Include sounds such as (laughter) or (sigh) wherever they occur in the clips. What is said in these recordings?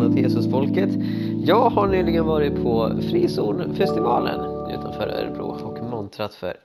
Välkomna till Jesusfolket. Jag har nyligen varit på Frizonfestivalen utanför Örebro och montrat för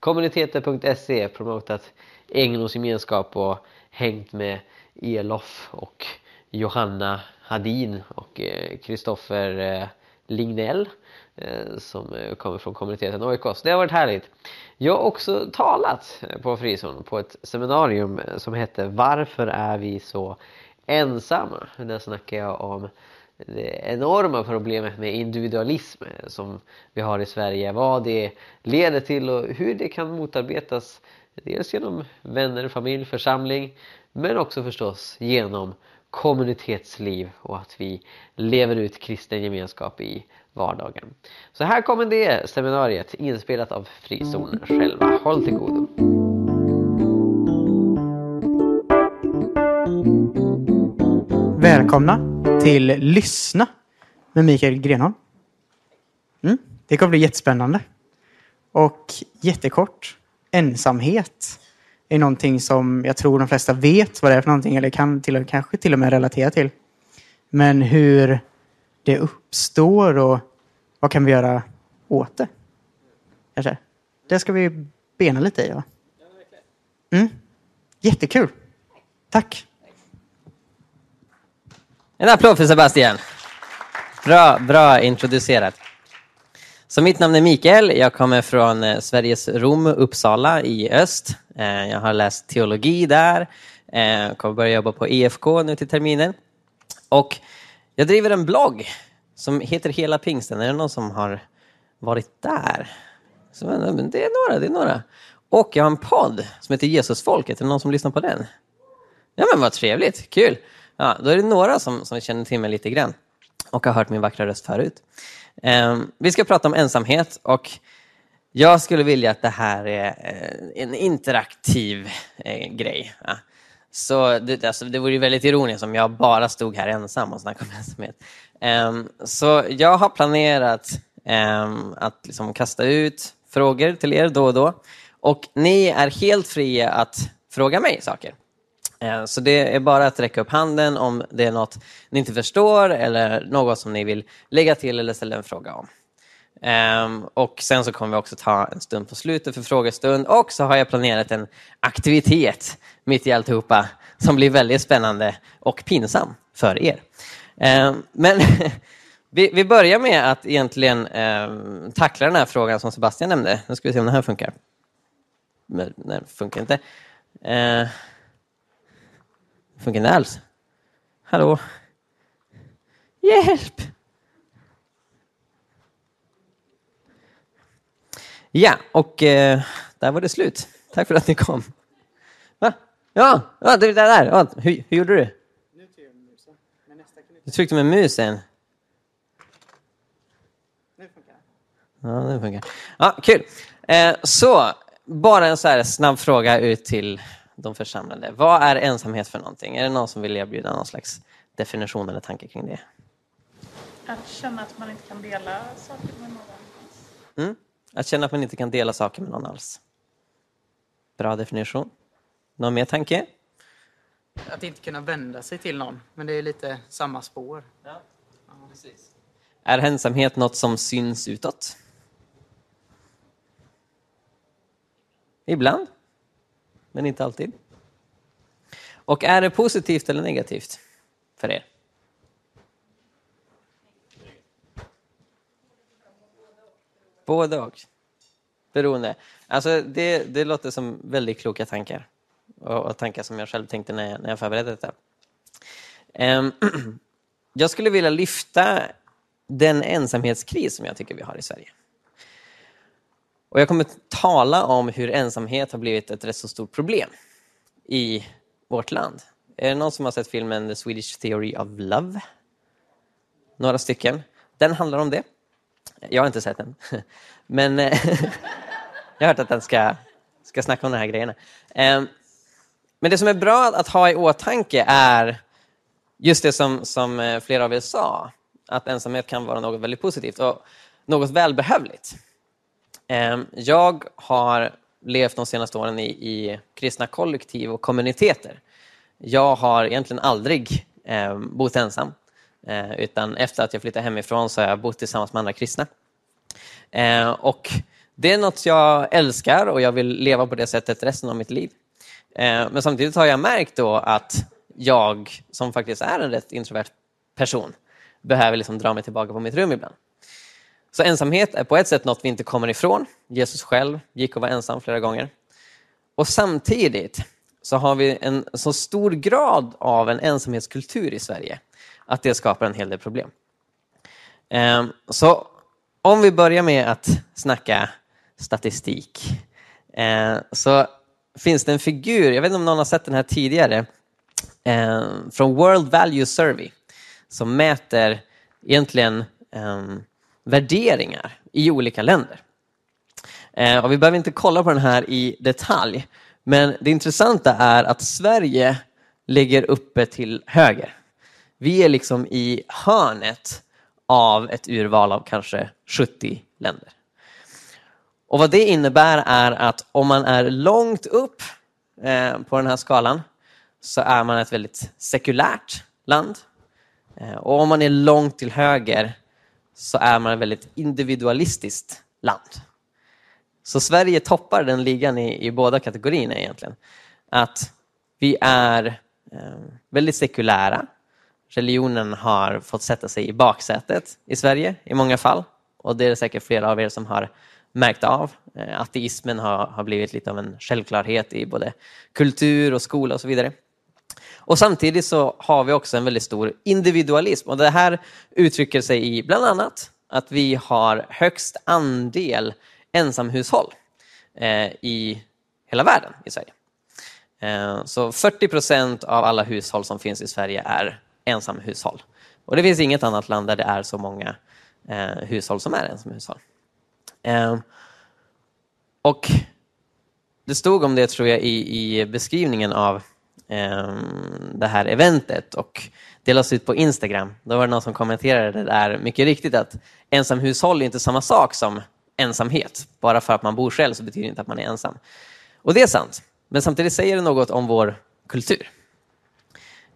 kommuniteter.se, promotat Änglos gemenskap och hängt med Elof och Johanna Hadin och eh, Kristoffer eh, Lignell eh, som kommer från kommuniteten Oikos. Det har varit härligt. Jag har också talat på Frizon på ett seminarium som hette Varför är vi så ensamma? Där snackar jag om det enorma problemet med individualism som vi har i Sverige. Vad det leder till och hur det kan motarbetas. Dels genom vänner, familj, församling men också förstås genom kommunitetsliv och att vi lever ut kristen gemenskap i vardagen. Så här kommer det seminariet inspelat av Frizonen själva. Håll till godo! Välkomna till Lyssna med Mikael Grenholm. Mm, det kommer bli jättespännande. Och jättekort. Ensamhet är någonting som jag tror de flesta vet vad det är för någonting eller kan till, kanske till och med relatera till. Men hur det uppstår och vad kan vi göra åt det? Kanske. Det ska vi bena lite i. Va? Mm. Jättekul. Tack. En applåd för Sebastian. Bra, bra introducerat. Så mitt namn är Mikael. Jag kommer från eh, Sveriges Rom, Uppsala i öst. Eh, jag har läst teologi där. Eh, jag kommer börja jobba på EFK nu till terminen. Och jag driver en blogg som heter Hela Pingsten. Är det någon som har varit där? Så, det är några, det är några. Och jag har en podd som heter Jesusfolket. Är det någon som lyssnar på den? Ja men vad trevligt, kul. Ja, då är det några som, som känner till mig lite grann och har hört min vackra röst förut. Um, vi ska prata om ensamhet och jag skulle vilja att det här är eh, en interaktiv eh, grej. Ja. Så det, alltså, det vore väldigt ironiskt om jag bara stod här ensam och snackade om ensamhet. Um, så jag har planerat um, att liksom kasta ut frågor till er då och då. Och ni är helt fria att fråga mig saker. Eh, så det är bara att räcka upp handen om det är något ni inte förstår eller något som ni vill lägga till eller ställa en fråga om. Ehm, och sen så kommer vi också ta en stund på slutet för frågestund och så har jag planerat en aktivitet mitt i alltihopa som blir väldigt spännande och pinsam för er. Ehm, men (laughs) vi, börjar med att egentligen ehm, tackla den här frågan som Sebastian nämnde. Nu ska vi se om den här funkar. Nej, det funkar inte. Funkar inte alls. Hallå? Hjälp! Ja, och eh, där var det slut. Tack för att ni kom. Va? Ja, ja det där. Ja, hur, hur gjorde du? Du tryckte med musen? Nu funkar det. Ja, nu funkar Ja, kul. Eh, så, bara en så här snabb fråga ut till de församlade. Vad är ensamhet för någonting? Är det någon som vill erbjuda någon slags definition eller tanke kring det? Att känna att man inte kan dela saker med någon alls. Mm. Att känna att man inte kan dela saker med någon alls. Bra definition. Någon mer tanke? Att inte kunna vända sig till någon, men det är lite samma spår. Ja, precis. Är ensamhet något som syns utåt? Ibland, men inte alltid. Och är det positivt eller negativt för er? Både och. Beroende. Alltså det, det låter som väldigt kloka tankar och, och tankar som jag själv tänkte när jag, när jag förberedde detta. Um, (clears throat) jag skulle vilja lyfta den ensamhetskris som jag tycker vi har i Sverige. Och jag kommer tala om hur ensamhet har blivit ett rätt så stort problem i vårt land. Är det någon som har sett filmen The Swedish Theory of Love? Några stycken. Den handlar om det. Jag har inte sett den. (laughs) Men eh, (laughs) jag har hört att den ska, ska snacka om de här grejerna. Ehm, men det som är bra att ha i åtanke är just det som, som eh, flera av er sa, att ensamhet kan vara något väldigt positivt och något välbehövligt. Ehm, jag har levt de senaste åren i, i kristna kollektiv och kommuniteter. Jag har egentligen aldrig eh, bott ensam. Eh, utan efter att jag flyttade hemifrån så har jag bott tillsammans med andra kristna. Eh, och det är något jag älskar och jag vill leva på det sättet resten av mitt liv. Ehm, men samtidigt har jag märkt då att jag, som faktiskt är en rätt introvert person, behöver liksom dra mig tillbaka på mitt rum ibland. Så ensamhet är på ett sätt något vi inte kommer ifrån. Jesus själv gick och var ensam flera gånger. Och samtidigt så har vi en så stor grad av en ensamhetskultur i Sverige att det skapar en hel del problem. Ehm, så om vi börjar med att snacka statistik ehm, så finns det en figur, jag vet inte om någon har sett den här tidigare, ehm, från World Value Survey som mäter egentligen värderingar i olika länder. Eh, och vi behöver inte kolla på den här i detalj, men det intressanta är att Sverige ligger uppe till höger. Vi är liksom i hörnet av ett urval av kanske 70 länder. Och Vad det innebär är att om man är långt upp eh, på den här skalan så är man ett väldigt sekulärt land. Eh, och om man är långt till höger så är man ett väldigt individualistiskt land. Så Sverige toppar den ligan i, i båda kategorierna egentligen. Att vi är eh, väldigt sekulära. Religionen har fått sätta sig i baksätet i Sverige i många fall. Och det är säkert flera av er som har märkt av. Eh, ateismen har, har blivit lite av en självklarhet i både kultur och skola och så vidare. Och Samtidigt så har vi också en väldigt stor individualism och det här uttrycker sig i bland annat att vi har högst andel ensamhushåll eh, i hela världen i Sverige. Eh, så 40 procent av alla hushåll som finns i Sverige är ensamhushåll. Och det finns inget annat land där det är så många eh, hushåll som är ensamhushåll. Eh, och det stod om det tror jag i, i beskrivningen av Ehm, det här eventet och delas ut på Instagram. Då var det någon som kommenterade det där mycket riktigt att ensamhushåll är inte samma sak som ensamhet. Bara för att man bor själv så betyder det inte att man är ensam. Och det är sant, men samtidigt säger det något om vår kultur.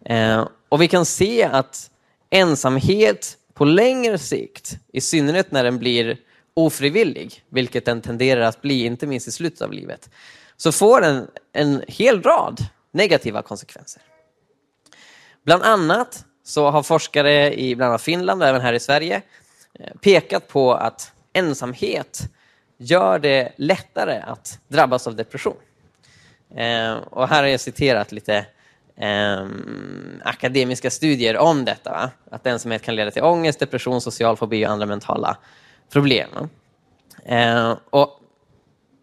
Ehm, och vi kan se att ensamhet på längre sikt, i synnerhet när den blir ofrivillig, vilket den tenderar att bli, inte minst i slutet av livet, så får den en hel rad negativa konsekvenser. Bland annat så har forskare i bland annat Finland och även här i Sverige eh, pekat på att ensamhet gör det lättare att drabbas av depression. Eh, och här har jag citerat lite eh, akademiska studier om detta. Va? Att ensamhet kan leda till ångest, depression, social fobi och andra mentala problem. Eh, och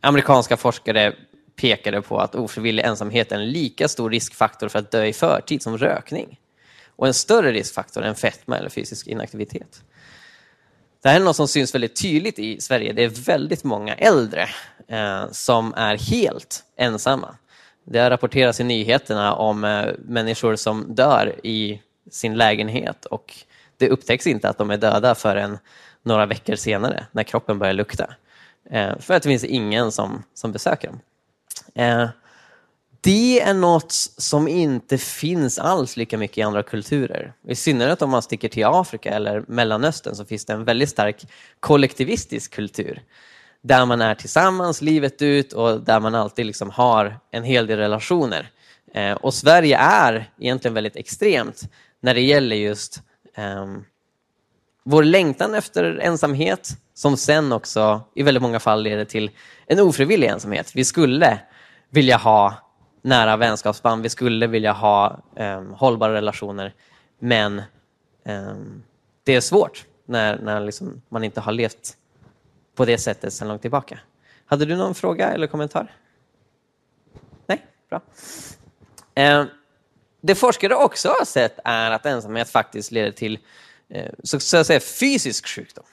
amerikanska forskare pekade på att ofrivillig ensamhet är en lika stor riskfaktor för att dö i förtid som rökning och en större riskfaktor än fetma eller fysisk inaktivitet. Det här är något som syns väldigt tydligt i Sverige. Det är väldigt många äldre eh, som är helt ensamma. Det har rapporterats i nyheterna om eh, människor som dör i sin lägenhet och det upptäcks inte att de är döda förrän några veckor senare när kroppen börjar lukta. Eh, för att det finns ingen som, som besöker dem. Eh, det är något som inte finns alls lika mycket i andra kulturer. I synnerhet om man sticker till Afrika eller Mellanöstern så finns det en väldigt stark kollektivistisk kultur. Där man är tillsammans livet ut och där man alltid liksom har en hel del relationer. Eh, och Sverige är egentligen väldigt extremt när det gäller just eh, vår längtan efter ensamhet som sen också i väldigt många fall leder till en ofrivillig ensamhet. Vi skulle vilja ha nära vänskapsband, vi skulle vilja ha um, hållbara relationer, men um, det är svårt när, när liksom man inte har levt på det sättet sedan långt tillbaka. Hade du någon fråga eller kommentar? Nej? Bra. Um, det forskare också har sett är att ensamhet faktiskt leder till eh, så att säga, fysisk sjukdom.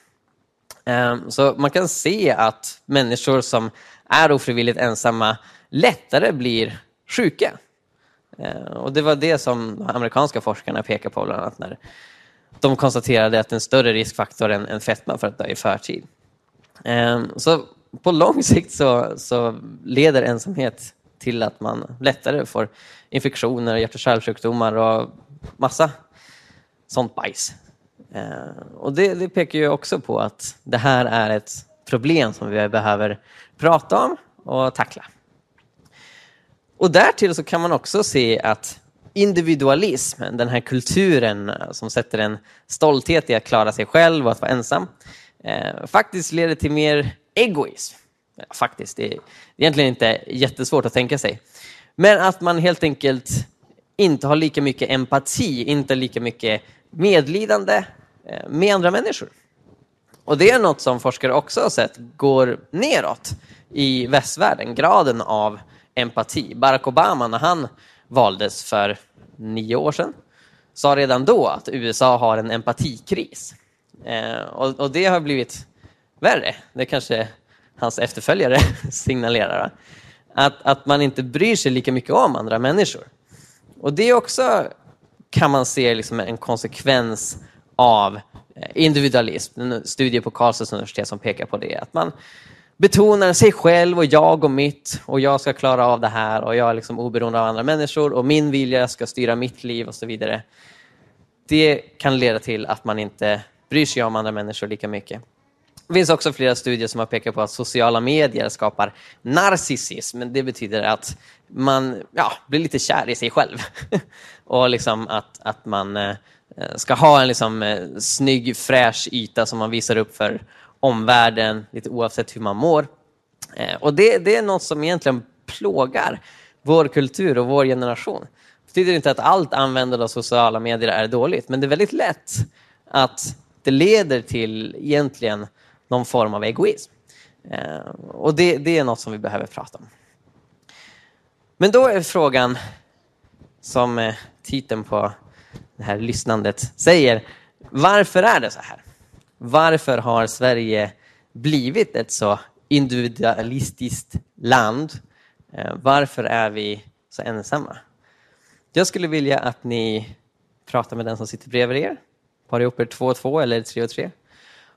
Så man kan se att människor som är ofrivilligt ensamma lättare blir sjuka. Eh, och Det var det som de amerikanska forskarna pekade på bland annat när de konstaterade att en större riskfaktor än, än fetma för att dö i förtid. Ehm, så på lång sikt så, så leder ensamhet till att man lättare får infektioner, hjärt och kärlsjukdomar och massa sånt bajs. Ehm, och det, det pekar ju också på att det här är ett problem som vi behöver prata om och tackla. Och därtill så kan man också se att individualism, den här kulturen eh, som sätter en stolthet i att klara sig själv och att vara ensam, eh, faktiskt leder till mer egoism. Ja, faktiskt, det är egentligen inte jättesvårt att tänka sig. Men att man helt enkelt inte har lika mycket empati, inte lika mycket medlidande eh, med andra människor. Och det är något som forskare också har sett går neråt i västvärlden, graden av empati. Barack Obama, när han valdes för nio år sedan, sa redan då att USA har en empatikris. Eh, och, och, det har blivit värre. Det kanske hans efterföljare (laughs) signalerar. Att, att man inte bryr sig lika mycket om andra människor. Och det är också, kan man se, liksom en konsekvens av eh, individualism. En studie på Karlstads universitet som pekar på det. Att man betonar sig själv och jag och mitt och jag ska klara av det här och jag är liksom oberoende av andra människor och min vilja ska styra mitt liv och så vidare. Det kan leda till att man inte bryr sig om andra människor lika mycket. Det finns också flera studier som har pekat på att sociala medier skapar narcissism. Det betyder att man ja, blir lite kär i sig själv. (laughs) och liksom att, att man eh, ska ha en liksom, eh, snygg, fräsch yta som man visar upp för omvärlden, lite oavsett hur man mår. Eh, och det, det är något som egentligen plågar vår kultur och vår generation. Det betyder inte att allt användande av sociala medier är dåligt, men det är väldigt lätt att det leder till egentligen någon form av egoism. Eh, och det, det är något som vi behöver prata om. Men då är frågan, som eh, titeln på det här lyssnandet säger, varför är det så här? Varför har Sverige blivit ett så individualistiskt land? Eh, varför är vi så ensamma? Jag skulle vilja att ni pratar med den som sitter bredvid er. Par ihop er två och två eller tre och tre.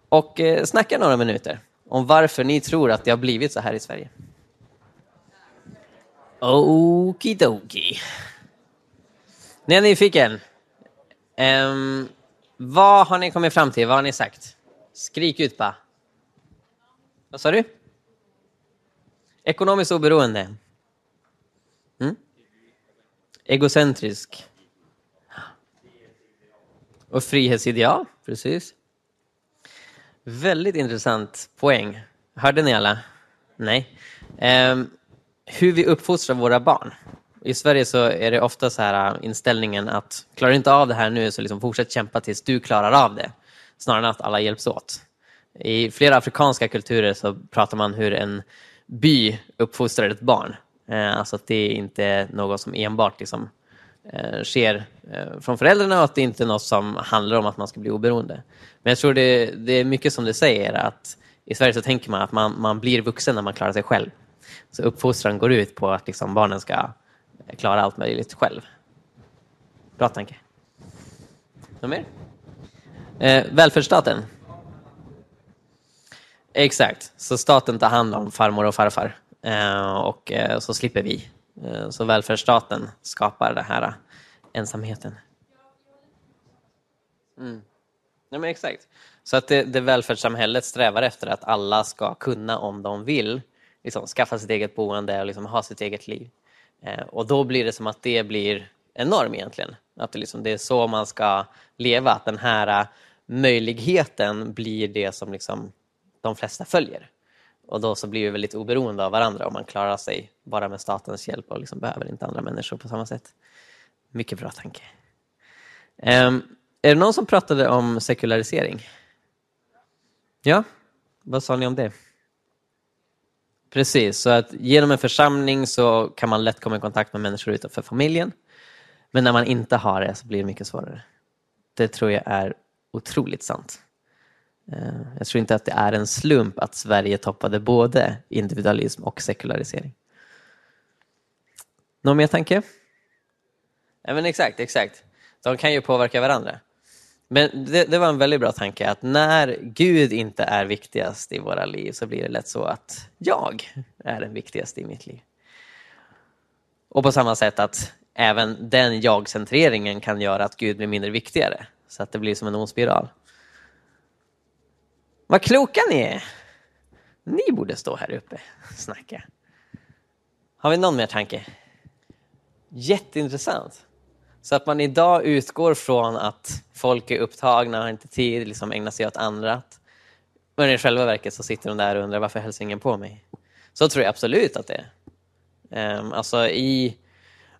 Och eh, snackar några minuter om varför ni tror att det har blivit så här i Sverige. Okidoki. Ni är nyfiken? Um, vad har ni kommit fram till? Vad har ni sagt? Skrik ut bara. Vad sa du? Ekonomiskt oberoende. Mm? Egocentrisk. Och frihetsideal, precis. Väldigt intressant poäng. Hörde ni alla? Nej. Um, hur vi uppfostrar våra barn. I Sverige så är det ofta så här äh, inställningen att klarar du inte av det här nu så liksom fortsätt kämpa tills du klarar av det. Snarare än att alla hjälps åt. I flera afrikanska kulturer så pratar man hur en by uppfostrar ett barn. Eh, alltså att det inte är något som enbart liksom, eh, sker eh, från föräldrarna och att det inte är något som handlar om att man ska bli oberoende. Men jag tror det, det är mycket som du säger att i Sverige så tänker man att man, man blir vuxen när man klarar sig själv. Så uppfostran går ut på att liksom barnen ska klara allt möjligt själv. Bra tanke. Något mer? Eh, välfärdsstaten. Exakt, så staten tar hand om farmor och farfar eh, och eh, så slipper vi. Eh, så välfärdsstaten skapar den här eh, ensamheten. Mm. Ja, men exakt. Så att det, det välfärdssamhället strävar efter att alla ska kunna, om de vill, liksom, skaffa sitt eget boende och liksom, ha sitt eget liv. Eh, och då blir det som att det blir en norm egentligen. Att det, liksom, det är så man ska leva, att den här äh, möjligheten blir det som liksom, de flesta följer. Och då så blir vi väldigt oberoende av varandra och man klarar sig bara med statens hjälp och liksom behöver inte andra människor på samma sätt. Mycket bra tanke. Um, är det någon som pratade om sekularisering? Ja, vad sa ni om det? Precis, så att genom en församling så kan man lätt komma i kontakt med människor utanför familjen. Men när man inte har det så blir det mycket svårare. Det tror jag är otroligt sant. Eh, jag tror inte att det är en slump att Sverige toppade både individualism och sekularisering. Någon mer tanke? Ja, men exakt, exakt. De kan ju påverka varandra. Men det, det, var en väldigt bra tanke att när Gud inte är viktigast i våra liv så blir det lätt så att jag är den viktigaste i mitt liv. Och på samma sätt att även den jag-centreringen kan göra att Gud blir mindre viktigare. så att det blir som en ond spiral. Vad kloka ni är! Ni borde stå här uppe och snacka. Har vi någon mer tanke? Jätteintressant. Så att man idag utgår från att folk är upptagna, har inte tid, liksom ägnar sig åt annat. Men i själva verket så sitter de där och undrar varför hälsar ingen på mig? Så tror jag absolut att det är. Um, alltså i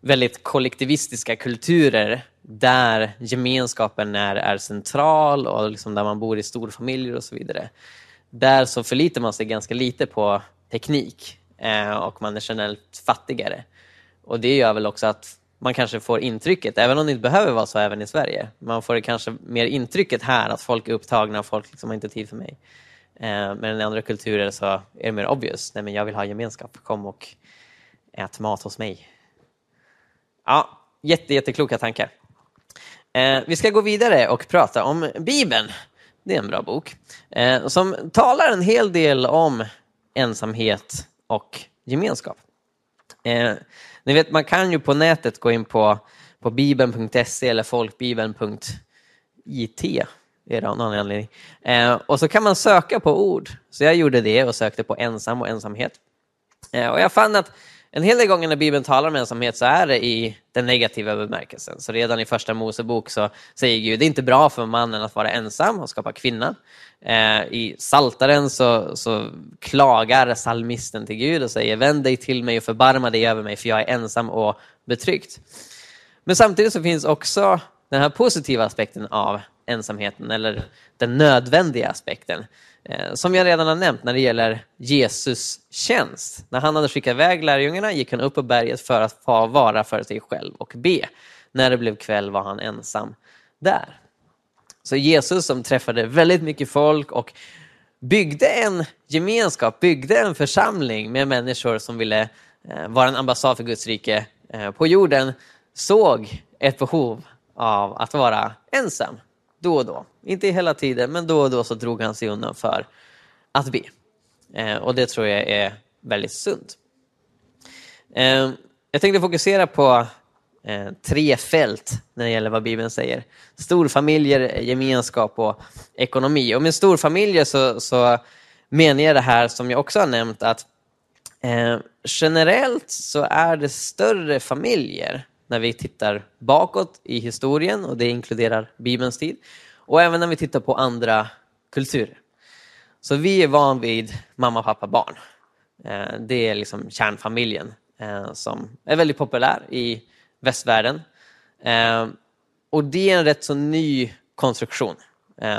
väldigt kollektivistiska kulturer där gemenskapen är, är central och liksom där man bor i storfamiljer och så vidare. Där så förlitar man sig ganska lite på teknik eh, och man är generellt fattigare. Och det gör väl också att man kanske får intrycket, även om det inte behöver vara så även i Sverige, man får kanske mer intrycket här att folk är upptagna och folk liksom har inte tid för mig. Eh, men i andra kulturer så är det mer obvious, nej men jag vill ha gemenskap, kom och ät mat hos mig. Ja, jätte, jättekloka tankar. Eh, vi ska gå vidare och prata om Bibeln. Det är en bra bok eh, som talar en hel del om ensamhet och gemenskap. Eh, ni vet, man kan ju på nätet gå in på, på bibeln.se eller folkbibeln.it är det av någon anledning. Eh, och så kan man söka på ord. Så jag gjorde det och sökte på ensam och ensamhet. Eh, och jag fann att en hel del gånger när Bibeln talar om ensamhet så är det i den negativa bemärkelsen. Så redan i första Mosebok så säger Gud det är inte bra för mannen att vara ensam och skapa kvinna. Eh, I Saltaren så, så klagar salmisten till Gud och säger vänd dig till mig och förbarma dig över mig för jag är ensam och betryckt. Men samtidigt så finns också den här positiva aspekten av ensamheten eller den nödvändiga aspekten. Eh, som jag redan har nämnt när det gäller Jesus tjänst. När han hade skickat iväg lärjungarna gick han upp på berget för att få vara för sig själv och be. När det blev kväll var han ensam där. Så Jesus som träffade väldigt mycket folk och byggde en gemenskap, byggde en församling med människor som ville eh, vara en ambassad för Guds rike eh, på jorden, såg ett behov av att vara ensam då och då. Inte hela tiden, men då och då så drog han sig undan för att be. Eh, och det tror jag är väldigt sunt. Eh, jag tänkte fokusera på eh, tre fält när det gäller vad Bibeln säger. Storfamiljer, gemenskap och ekonomi. Och med storfamiljer så, så menar jag det här som jag också har nämnt att eh, generellt så är det större familjer när vi tittar bakåt i historien och det inkluderar Bibelns tid och även när vi tittar på andra kulturer. Så vi är van vid mamma, pappa, barn. Eh, det är liksom kärnfamiljen eh, som är väldigt populär i västvärlden. Eh, och det är en rätt så ny konstruktion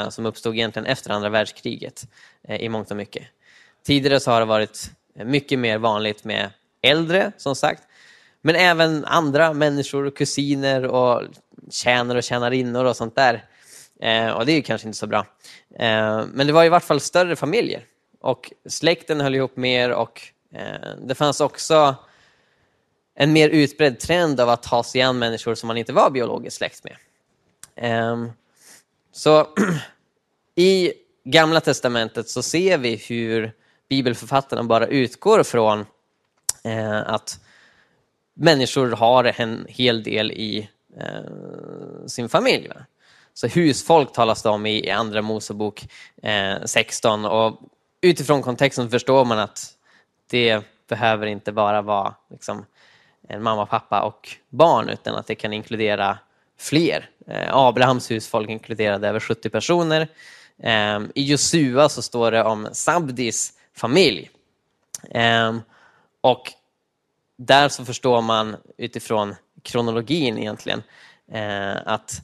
som uppstod egentligen efter andra världskriget i mångt och mycket. Tidigare så har det varit mycket mer vanligt med äldre, som sagt, men även andra människor, kusiner och tjänare och tjänarinnor och sånt där. Eh, och det är kanske inte så bra. Eh, men det var i vart fall större familjer. Och släkten höll ihop mer och eh, det fanns också en mer utbredd trend av att ta sig an människor som man inte var biologiskt släkt med. Ehm, så (clears throat) i Gamla Testamentet så ser vi hur bibelförfattarna bara utgår från eh, att människor har en hel del i eh, sin familj. Va? Så husfolk talas det om i Andra Mosebok eh, 16 och utifrån kontexten förstår man att det behöver inte bara vara liksom, en mamma, pappa och barn utan att det kan inkludera fler. Eh, Abrahams husfolk inkluderade över 70 personer. Eh, I Josua så står det om Sabdis familj. Eh, och där så förstår man utifrån kronologin egentligen eh, att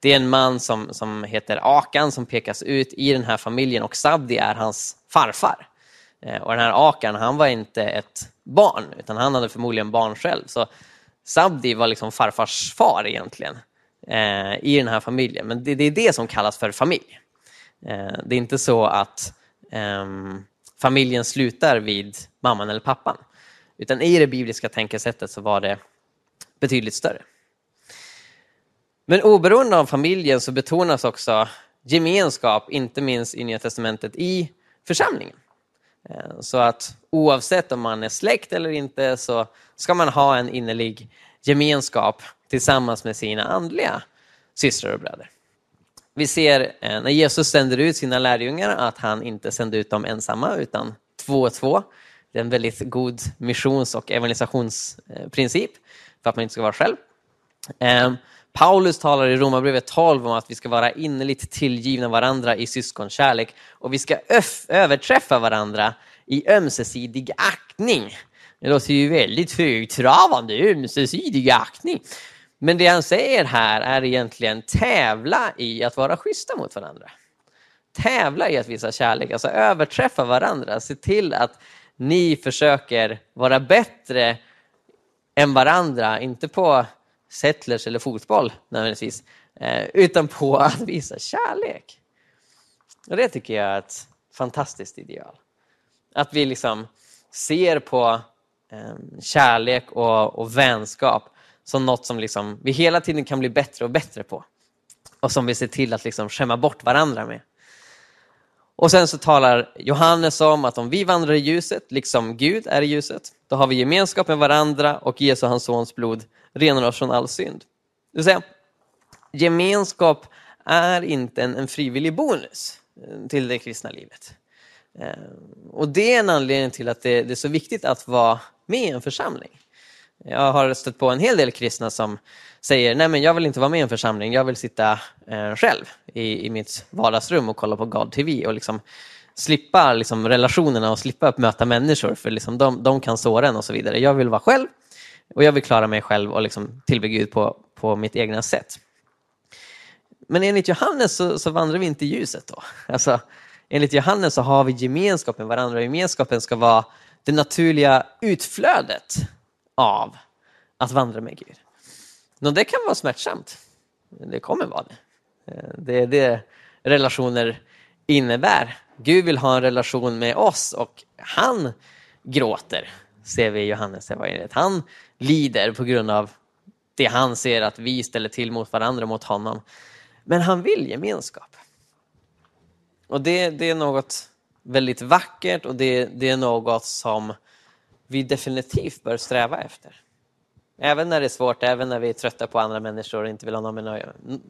det är en man som, som heter Akan som pekas ut i den här familjen och Sabdi är hans farfar. Eh, och den här Akan, han var inte ett barn, utan han hade förmodligen barn själv. Så Sabdi var liksom farfars far egentligen eh, i den här familjen. Men det, det, är det som kallas för familj. Eh, det är inte så att eh, familjen slutar vid mamman eller pappan. Utan i det bibliska tänkesättet så var det betydligt större. Men oberoende av familjen så betonas också gemenskap, inte minst i Nya Testamentet, i församlingen. Eh, så att oavsett om man är släkt eller inte så ska man ha en innerlig gemenskap tillsammans med sina andliga systrar och bröder. vi ser eh, när Jesus sänder ut sina lärjungar att han inte sänder ut dem ensamma utan två och två. Det är en väldigt god missions och evangelisationsprincip för att man inte ska vara själv. Ehm, Paulus talar i Romarbrevet 12 om att vi ska vara innerligt tillgivna varandra i syskonkärlek och vi ska överträffa varandra i ömsesidig aktning. Det låter ju väldigt högtravande, ömsesidig aktning. Men det han säger här är egentligen tävla i att vara schyssta mot varandra. Tävla i att visa kärlek, alltså överträffa varandra. Se till att ni försöker vara bättre än varandra, inte på settlers eller fotboll nödvändigtvis, eh, utan på att visa kärlek. Och Det tycker jag är ett fantastiskt ideal. Att vi liksom ser på ehm, kärlek och, och vänskap som något som liksom vi hela tiden kan bli bättre och bättre på. Och som vi ser till att liksom skämma bort varandra med. Och sen så talar Johannes om att om vi vandrar i ljuset, liksom Gud är i ljuset, då har vi gemenskap med varandra och Jesu, hans sons blod, renar oss från all synd. Det vill säga, gemenskap är inte en, en frivillig bonus eh, till det kristna livet. Eh, och det är en anledning till att det, det, är så viktigt att vara med i en församling. Jag har stött på en hel del kristna som säger nej men jag vill inte vara med i en församling, jag vill sitta eh, själv i, i mitt vardagsrum och kolla på God TV och liksom slippa liksom, relationerna och slippa möta människor för liksom, de, de kan såra en och så vidare. Jag vill vara själv och jag vill klara mig själv och liksom tillbe Gud på, på mitt egna sätt. Men enligt Johannes så, så vandrar vi inte i ljuset då. Alltså, enligt Johannes så har vi gemenskap med varandra och gemenskapen ska vara det naturliga utflödet av att vandra med Gud. Och det kan vara smärtsamt. Det kommer vara det. Eh, det är det relationer innebär. Gud vill ha en relation med oss och han gråter, ser vi i Johannes evangeliet. Han lider på grund av det han ser att vi ställer till mot varandra, mot honom. Men han vill gemenskap. Och det, det är något väldigt vackert och det, det är något som vi definitivt bör sträva efter. Även när det är svårt, även när vi är trötta på andra människor och inte vill ha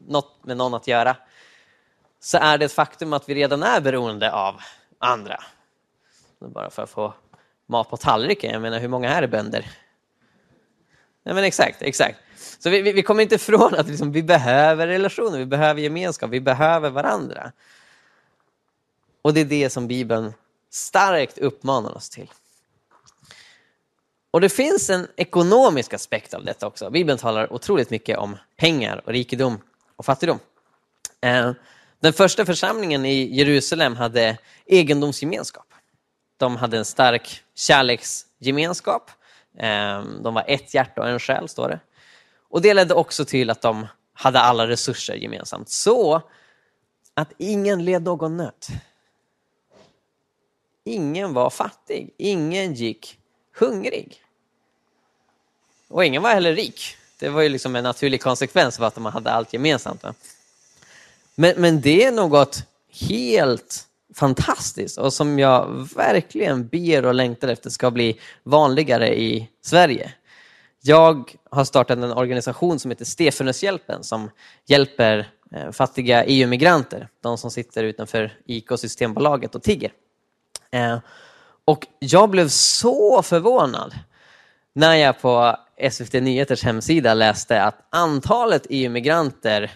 något med någon att göra, så är det ett faktum att vi redan är beroende av andra. Bara för att få mat på tallriken, jag menar hur många här är bönder? Nej, men exakt, exakt. Så vi, vi, vi kommer inte ifrån att liksom, vi behöver relationer, vi behöver gemenskap, vi behöver varandra. Och det är det som Bibeln starkt uppmanar oss till. Och det finns en ekonomisk aspekt av detta också. Bibeln talar otroligt mycket om pengar och rikedom och fattigdom. Eh, den första församlingen i Jerusalem hade egendomsgemenskap. De hade en stark kärleksgemenskap. Eh, de var ett hjärta och en själ, står det. Och det ledde också till att de hade alla resurser gemensamt. Så att ingen led någon nöd. Ingen var fattig. Ingen gick hungrig. Och ingen var heller rik. Det var ju liksom en naturlig konsekvens av att man hade allt gemensamt. Men, men det är något helt fantastiskt och som jag verkligen ber och längtar efter ska bli vanligare i Sverige. Jag har startat en organisation som heter Stefanushjälpen som hjälper eh, fattiga EU-migranter, de som sitter utanför IK Systembolaget och tigger. Eh, och jag blev så förvånad när jag på SVT Nyheters hemsida läste att antalet EU-migranter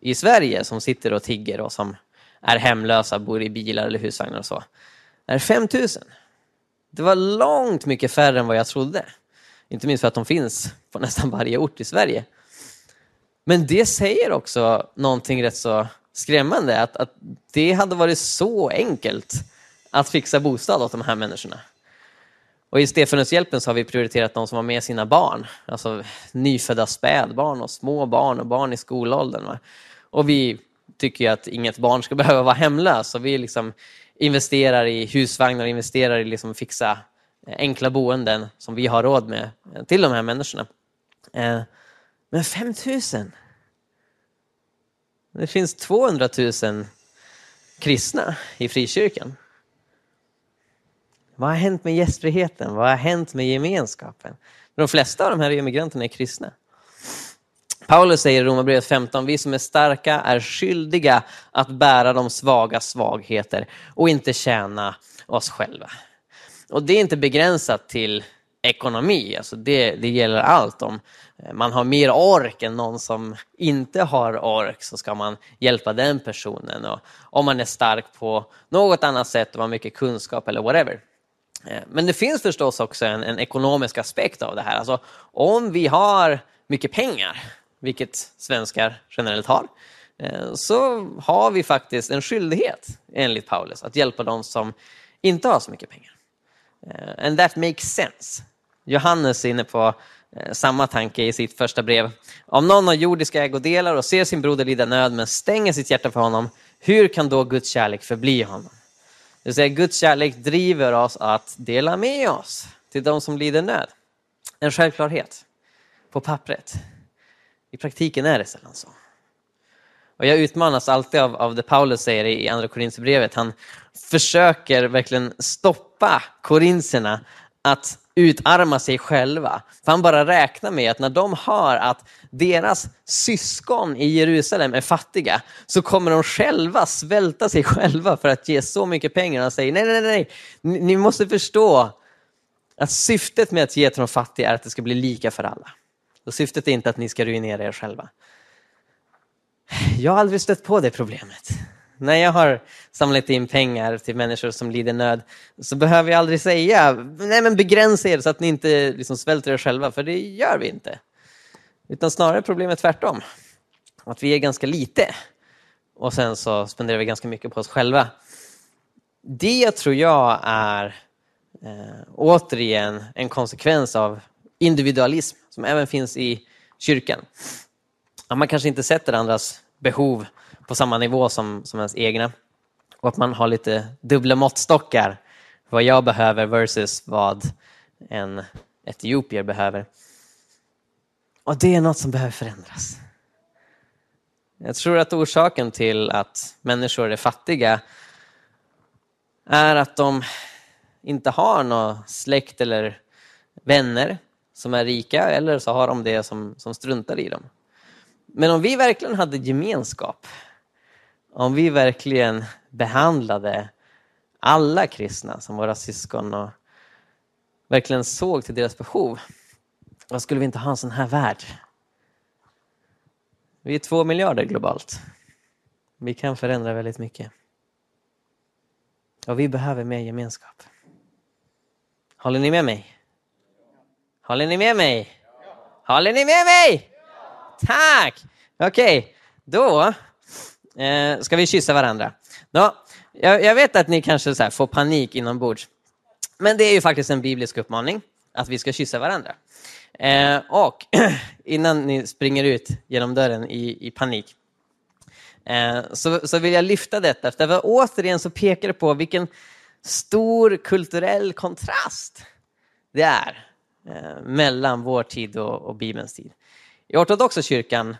i Sverige som sitter och tigger och som är hemlösa, bor i bilar eller husvagnar och så, är 5 000. Det var långt mycket färre än vad jag trodde. Inte minst för att de finns på nästan varje ort i Sverige. Men det säger också någonting rätt så skrämmande, att, att det hade varit så enkelt att fixa bostad åt de här människorna. Och i Stefanushjälpen så har vi prioriterat de som har med sina barn, alltså nyfödda spädbarn och små barn och barn i skolåldern. Va? Och vi tycker att inget barn ska (laughs) behöva vara hemlös, så vi liksom investerar i husvagnar, investerar i liksom fixa eh, enkla boenden som vi har råd med eh, till de här människorna. Eh, men 5 000? Det finns 200 000 kristna i frikyrkan. Vad har hänt med gästfriheten? Vad har hänt med gemenskapen? De flesta av de här emigranterna är kristna. Paulus säger i Romarbrevet 15, vi som är starka är skyldiga att bära de svaga svagheter och inte tjäna oss själva. Och det är inte begränsat till ekonomi, alltså det, det gäller allt. Om man har mer ork än någon som inte har ork så ska man hjälpa den personen. Och om man är stark på något annat sätt och har mycket kunskap eller whatever. Eh, men det finns förstås också en, en ekonomisk aspekt av det här. Alltså, om vi har mycket pengar, vilket svenskar generellt har, eh, så har vi faktiskt en skyldighet enligt Paulus att hjälpa de som inte har så mycket pengar. Eh, and that makes sense. Johannes är inne på samma tanke i sitt första brev. Om någon har jordiska ägodelar och ser sin broder lida nöd men stänger sitt hjärta för honom, hur kan då Guds kärlek förbli honom? Det vill säga Guds kärlek driver oss att dela med oss till de som lider nöd. En självklarhet på pappret. I praktiken är det sällan så. Och jag utmanas alltid av, av det Paulus säger i Andra Korinthierbrevet. Han försöker verkligen stoppa korinserna att utarma sig själva. För han bara räknar med att när de hör att deras syskon i Jerusalem är fattiga så kommer de själva svälta sig själva för att ge så mycket pengar. Han säger nej, nej, nej, ni måste förstå att syftet med att ge till de fattiga är att det ska bli lika för alla. Och syftet är inte att ni ska ruinera er själva. Jag har aldrig stött på det problemet. När jag har samlat in pengar till människor som lider nöd så behöver jag aldrig säga nej men begränsa er så att ni inte liksom svälter er själva, för det gör vi inte. Utan snarare problemet tvärtom. Att vi är ganska lite och sen så spenderar vi ganska mycket på oss själva. Det tror jag är eh, återigen en konsekvens av individualism som även finns i kyrkan. Att man kanske inte sätter andras behov på samma nivå som, som ens egna. Och att man har lite dubbla måttstockar. Vad jag behöver versus vad en etiopier behöver. Och det är något som behöver förändras. Jag tror att orsaken till att människor är fattiga är att de inte har någon släkt eller vänner som är rika eller så har de det som, som struntar i dem. Men om vi verkligen hade gemenskap, om vi verkligen behandlade alla kristna som våra syskon och verkligen såg till deras behov, vad skulle vi inte ha en sån här värld. Vi är två miljarder globalt. Vi kan förändra väldigt mycket. Och vi behöver mer gemenskap. Håller ni med mig? Håller ni med mig? Håller ni med mig? Tack! Okej, okay. då eh, ska vi kyssa varandra. Då, jag, jag vet att ni kanske så får panik inombords. Men det är ju faktiskt en biblisk uppmaning att vi ska kyssa varandra. Eh, och (clears throat) innan ni springer ut genom dörren i, i panik eh, så, så vill jag lyfta detta. För återigen så pekar det på vilken stor kulturell kontrast det är eh, mellan vår tid och, och Bibelns tid. I ortodoxa kyrkan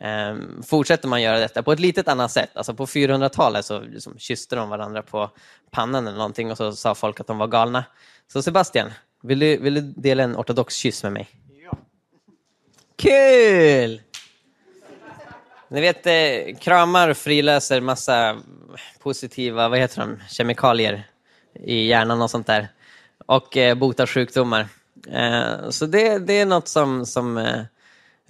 eh, fortsätter man göra detta på ett litet annat sätt. Alltså på 400-talet så liksom kysste de varandra på pannan eller någonting och så sa folk att de var galna. Så Sebastian, vill du, vill du dela en ortodox kyss med mig? Ja. Kul! Ni vet, eh, kramar friläser massa positiva, vad heter de, kemikalier i hjärnan och sånt där. Och eh, botar sjukdomar. Eh, så det, det är något som, som eh,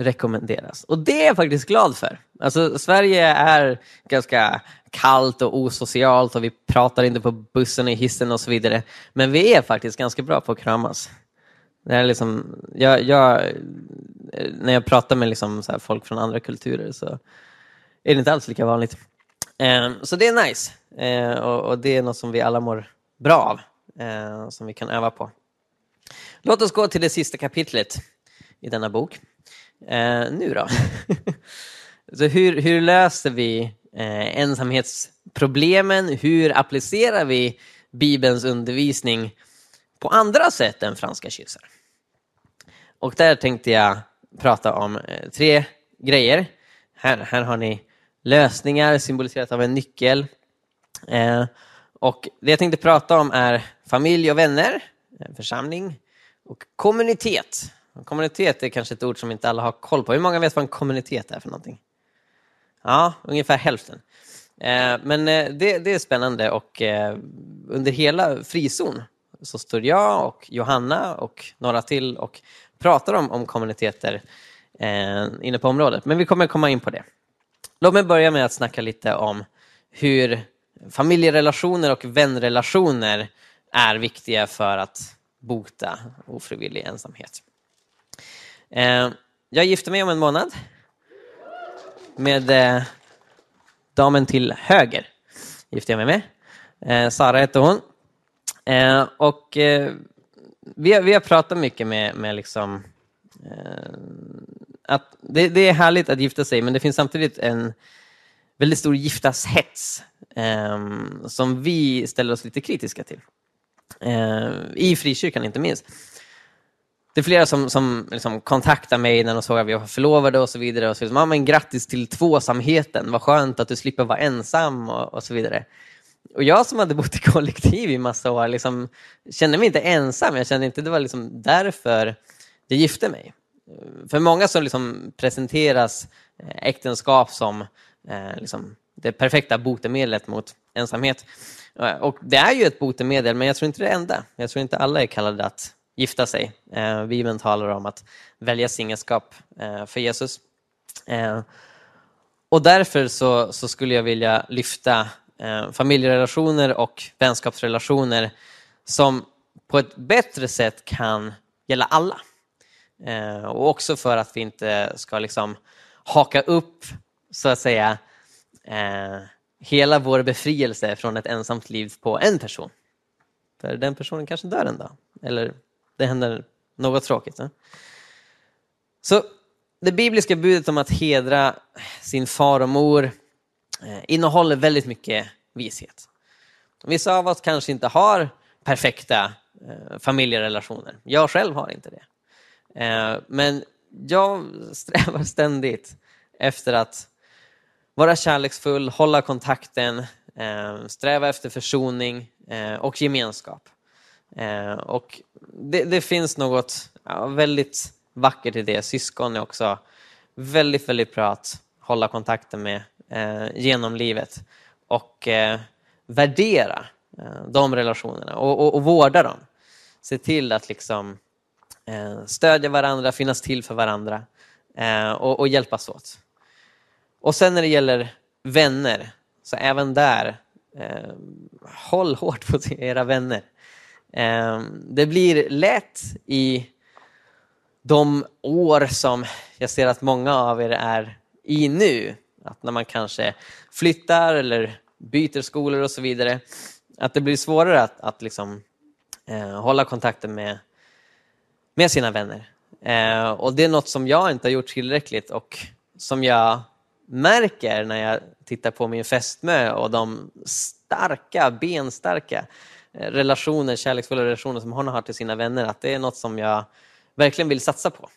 rekommenderas. Och det är jag faktiskt glad för. Alltså, Sverige är ganska kallt och osocialt och vi pratar inte på bussen i hissen och så vidare. Men vi är faktiskt ganska bra på att kramas. Det är liksom, jag, jag, när jag pratar med liksom folk från andra kulturer så är det inte alls lika vanligt. Eh, så det är nice eh, och, och, det är något som vi alla mår bra av, eh, som vi kan öva på. Låt oss gå till det sista kapitlet i denna bok. Eh, nu då? (laughs) Så hur, hur löser vi eh, ensamhetsproblemen? Hur applicerar vi Bibelns undervisning på andra sätt än franska kyssar? Och där tänkte jag prata om eh, tre grejer. Här, här har ni lösningar symboliserat av en nyckel. Eh, och Det jag tänkte prata om är familj och vänner, eh, församling och kommunitet Kommunitet är kanske ett ord som inte alla har koll på. Hur många vet vad en kommunitet är för någonting? Ja, ungefär hälften. Eh, men eh, det, det är spännande och eh, under hela frizon så står jag och Johanna och några till och pratar om, om kommuniteter inne på området. Men vi kommer komma in på det. Låt mig börja med att snacka lite om hur familjerelationer och vänrelationer är viktiga för att bota ofrivillig ensamhet. Eh, jag gifter mig om en månad med eh, damen till höger. Gifte jag mig med. Eh, Sara hette hon. Eh, och eh, vi, har, vi har pratat mycket med, med liksom, eh, att det, det, är härligt att gifta sig, men det finns samtidigt en väldigt stor giftashets eh, som vi ställer oss lite kritiska till. Eh, I frikyrkan inte minst. Det är flera som, som liksom kontaktar mig när de såg att vi var förlovade och så vidare. Och så vidare. men grattis till tvåsamheten, vad skönt att du slipper vara ensam och, och så vidare. Och jag som hade bott i kollektiv i massa år liksom, kände mig inte ensam. Jag kände inte det var liksom därför jag gifte mig. För många så liksom presenteras eh, äktenskap som eh, liksom det perfekta botemedlet mot ensamhet. Eh, och det är ju ett botemedel, men jag tror inte det är det enda. Jag tror inte alla är kallade att gifta sig. Eh, Bibeln talar om att välja singelskap eh, för Jesus. Eh, och därför så, så, skulle jag vilja lyfta eh, familjerelationer och vänskapsrelationer som på ett bättre sätt kan gälla alla. Eh, och också för att vi inte ska liksom haka upp, så att säga, eh, hela vår befrielse från ett ensamt liv på en person. För den personen kanske dör en dag, eller det händer något tråkigt. Ne? Så det bibliska budet om att hedra sin far och mor eh, innehåller väldigt mycket vishet. Vissa av oss kanske inte har perfekta eh, familjerelationer. Jag själv har inte det. Eh, men jag (laughs) strävar ständigt efter att vara kärleksfull, hålla kontakten, sträva efter försoning och gemenskap. Eh, och det, det finns något ja, väldigt vackert i det. Syskon är också väldigt, väldigt bra att hålla kontakten med eh, genom livet och eh, värdera eh, de relationerna och, och, och, vårda dem. Se till att liksom eh, stödja varandra, finnas till för varandra eh, och, och hjälpas åt. Och sen när det gäller vänner, så även där, eh, håll hårt på era vänner. Ehm, det blir lätt i de år som jag ser att många av er är i nu, att när man kanske flyttar eller byter skolor och så vidare, att det blir svårare att, att liksom, eh, hålla kontakten med, med sina vänner. Eh, och det är något som jag inte har gjort tillräckligt och som jag märker när jag tittar på min fästmö och de starka, benstarka relationer, kärleksfulla relationer som hon har till sina vänner, att det är något som jag verkligen vill satsa på.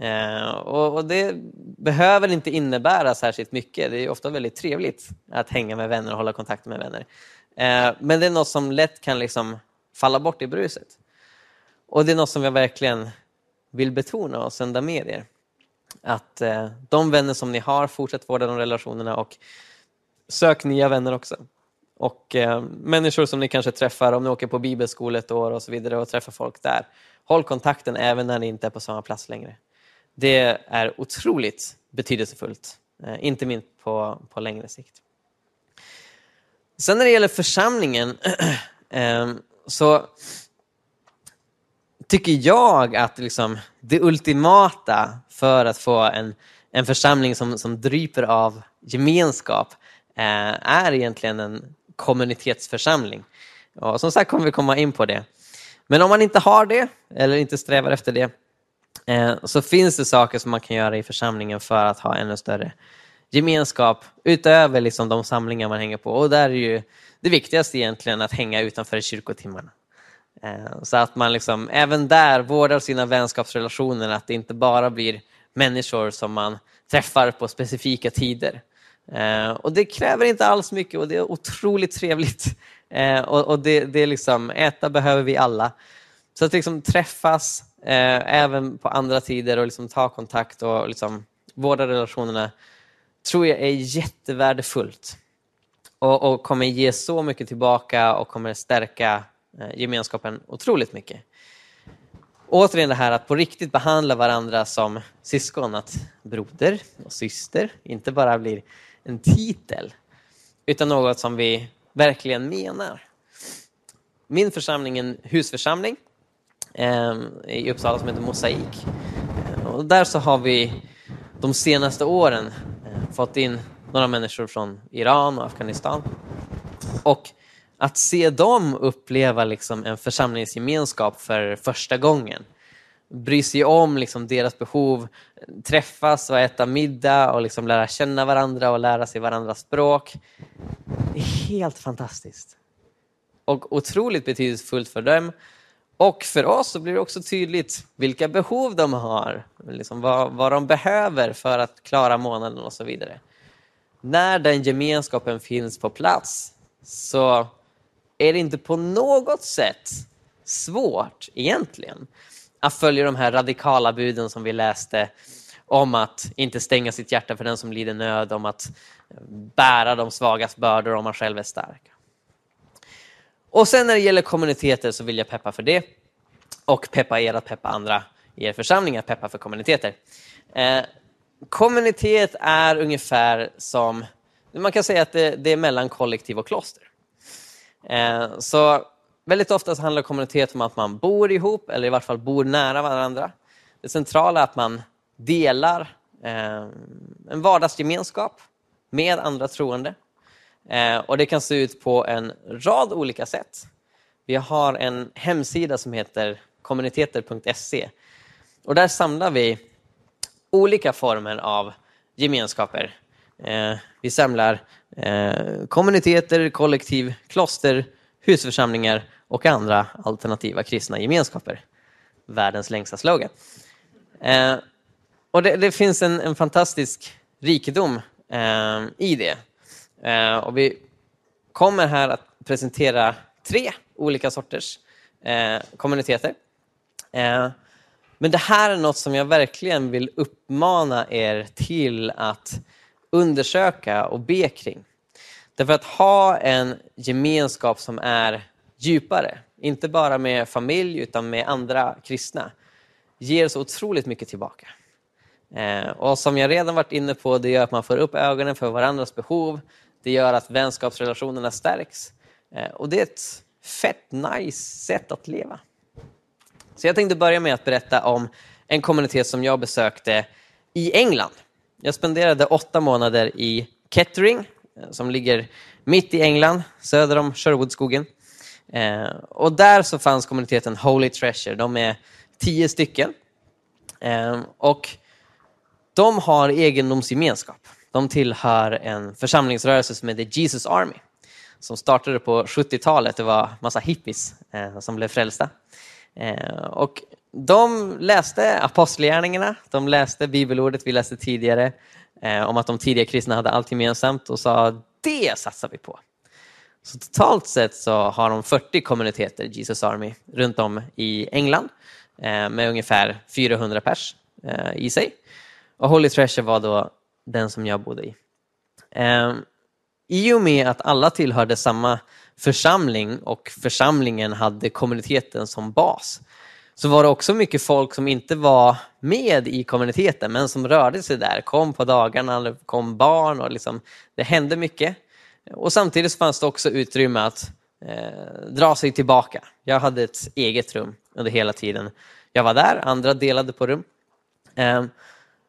Eh, och, Det behöver inte innebära särskilt mycket. Det är ofta väldigt trevligt att hänga med vänner och hålla kontakt med vänner. Eh, men det är något som lätt kan liksom falla bort i bruset. Och det är något som jag verkligen vill betona och sända med er. Att eh, de vänner som ni har, fortsätt vårda de relationerna och sök nya vänner också. Och eh, människor som ni kanske träffar om ni åker på bibelskola ett år och så vidare och träffar folk där. Håll kontakten även när ni inte är på samma plats längre. Det är otroligt betydelsefullt, eh, inte minst på, på längre sikt. Sen när det gäller församlingen (clears throat) eh, så tycker jag att liksom det ultimata för att få en, en församling som, som dryper av gemenskap eh, är egentligen en kommunitetsförsamling. Och som sagt kommer vi komma in på det. Men om man inte har det, eller inte strävar efter det, eh, så finns det saker som man kan göra i församlingen för att ha ännu större gemenskap utöver liksom de samlingar man hänger på. Och där är ju det viktigaste egentligen att hänga utanför kyrkotimmarna. Eh, så att man liksom, även där vårdar sina vänskapsrelationer, att det inte bara blir människor som man träffar på specifika tider. Eh, och det kräver inte alls mycket och det är otroligt trevligt. Eh, och, och det, det, är liksom, äta behöver vi alla. Så att liksom träffas, eh, även på andra tider och liksom ta kontakt och liksom vårda relationerna tror jag är jättevärdefullt och, och kommer ge så mycket tillbaka och kommer stärka eh, gemenskapen otroligt mycket. Återigen det här att på riktigt behandla varandra som syskon, att broder och syster inte bara blir en titel utan något som vi verkligen menar. Min församling är en husförsamling eh, i Uppsala som heter Mosaik. Och där så har vi de senaste åren eh, fått in några människor från Iran och Afghanistan. Och att se dem uppleva liksom en församlingsgemenskap för första gången, bry sig om liksom deras behov, träffas och äta middag och liksom lära känna varandra och lära sig varandras språk. Det är helt fantastiskt. Och otroligt betydelsefullt för dem. Och för oss så blir det också tydligt vilka behov de har, liksom vad, vad de behöver för att klara månaden och så vidare. När den gemenskapen finns på plats så är det inte på något sätt svårt egentligen att följa de här radikala buden som vi läste om att inte stänga sitt hjärta för den som lider nöd, om att bära de svagas bördor om man själv är stark. Och sen när det gäller kommuniteter så vill jag peppa för det och peppa er att peppa andra i er församling att peppa för kommuniteter. Eh, kommunitet är ungefär som, man kan säga att det, det är mellan kollektiv och kloster. Eh, så väldigt ofta så handlar kommunitet om att man bor ihop eller i vart fall bor nära varandra. Det centrala är att man delar eh, en vardagsgemenskap med andra troende. Eh, och det kan se ut på en rad olika sätt. Vi har en hemsida som heter kommuniteter.se och där samlar vi olika former av gemenskaper. Eh, vi samlar eh, kommuniteter, kollektiv, kloster, husförsamlingar och andra alternativa kristna gemenskaper. Världens längsta slogan. Eh, och det, det finns en, en, fantastisk rikedom eh, i det. Eh, och vi kommer här att presentera tre olika sorters eh, kommuniteter. Eh, men det här är något som jag verkligen vill uppmana er till att undersöka och be kring. Därför att ha en gemenskap som är djupare, inte bara med familj utan med andra kristna, ger så otroligt mycket tillbaka. Eh, och som jag redan varit inne på, det gör att man får upp ögonen för varandras behov. Det gör att vänskapsrelationerna stärks. Eh, och det är ett fett nice sätt att leva. Så jag tänkte börja med att berätta om en kommunitet som jag besökte i England. Jag spenderade åtta månader i Kettering Eh, som ligger mitt i England, söder om Sherwoodskogen. Eh, och där så fanns kommuniteten Holy Treasure. De är tio stycken. Eh, och de har egendomsgemenskap. De tillhör en församlingsrörelse som heter Jesus Army som startade på 70-talet. Det var massa hippies eh, som blev frälsta. Eh, och de läste apostlagärningarna, de läste bibelordet vi läste tidigare Eh, om att de tidiga kristna hade allt gemensamt och sa det satsar vi på. Så totalt sett så har de 40 kommuniteter, Jesus Army, runt om i England eh, med ungefär 400 pers eh, i sig. Och Holy Treasure var då den som jag bodde i. Eh, I och med att alla tillhörde samma församling och församlingen hade kommuniteten som bas så var det också mycket folk som inte var med i kommuniteten men som rörde sig där, kom på dagarna, kom barn och liksom, det hände mycket. Och samtidigt fanns det också utrymme att eh, dra sig tillbaka. Jag hade ett eget rum under hela tiden jag var där, andra delade på rum. Eh,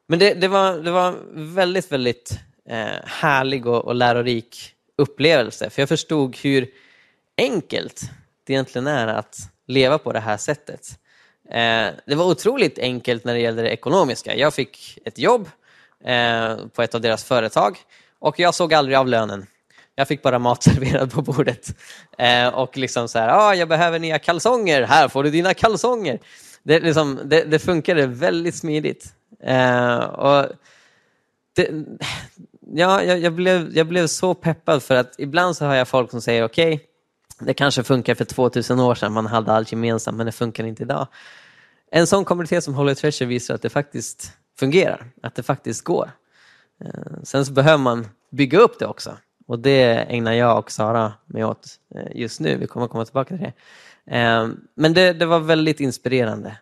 men det, det, var, det var väldigt, väldigt eh, härlig och, och lärorik upplevelse för jag förstod hur enkelt det egentligen är att leva på det här sättet. Eh, det var otroligt enkelt när det gällde det ekonomiska. Jag fick ett jobb eh, på ett av deras företag och jag såg aldrig av lönen. Jag fick bara mat (laughs) serverad på bordet. Eh, och liksom så här, ah, jag behöver nya kalsonger, här får du dina kalsonger. Det, liksom, det, det funkade väldigt smidigt. Eh, och det, ja, jag, jag, blev, jag blev så peppad för att ibland så har jag folk som säger okej, okay, det kanske funkar för 2000 år sedan, man hade allt gemensamt, men det funkar inte idag. en sån kommunitet som Holy Treasure visar att det faktiskt fungerar, att det faktiskt går. Eh, sen så behöver man bygga upp det också och det ägnar jag och Sara mig åt eh, just nu. Vi kommer komma tillbaka till det. Eh, men det, det var väldigt inspirerande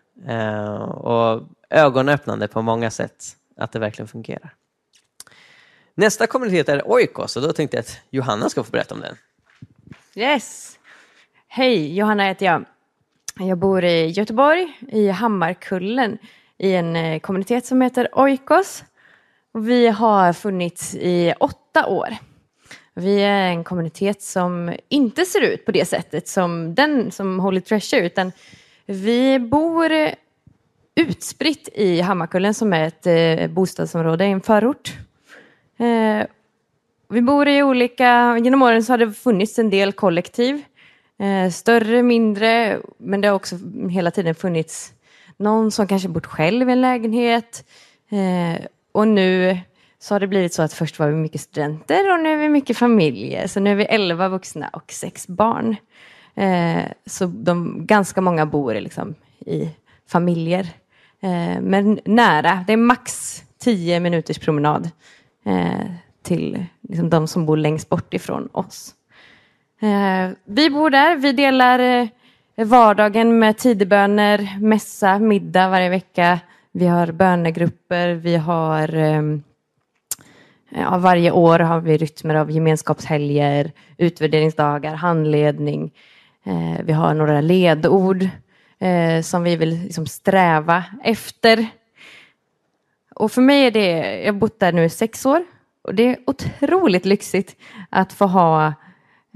och ögonöppnande på många sätt att det verkligen fungerar. Nästa kommunitet är Oikos och då tänkte jag att Johanna ska få berätta om den. Yes. Hej, Johanna heter jag. Jag bor i Göteborg, i Hammarkullen, i en eh, kommunitet som heter Oikos. Vi har funnits i åtta år. Vi är en kommunitet som inte ser ut på det sättet som den som Holy Treasure, utan vi bor eh, utspritt i Hammarkullen som är ett eh, bostadsområde i en förort. Vi bor i olika, genom åren så har det funnits en del kollektiv. Eh, större, mindre, men det har också hela tiden funnits någon som kanske bott själv i en lägenhet. Eh, och nu så har det blivit så att först var vi mycket studenter och nu är vi mycket familjer. Så nu är vi elva vuxna och sex barn. Eh, så de, ganska många bor liksom i familjer. Eh, men nära, det är max tio minuters promenad eh, till liksom, de som bor längst bort ifrån oss. Eh, vi bor där, vi delar eh, vardagen med tideböner, mässa, middag varje vecka. Vi har bönegrupper, vi har ehm, Ja, varje år har vi rytmer av gemenskapshelger, utvärderingsdagar, handledning. Eh, vi har några ledord eh, som vi vill liksom sträva efter. Och för mig är det, jag har bott där nu i sex år och det är otroligt lyxigt att få ha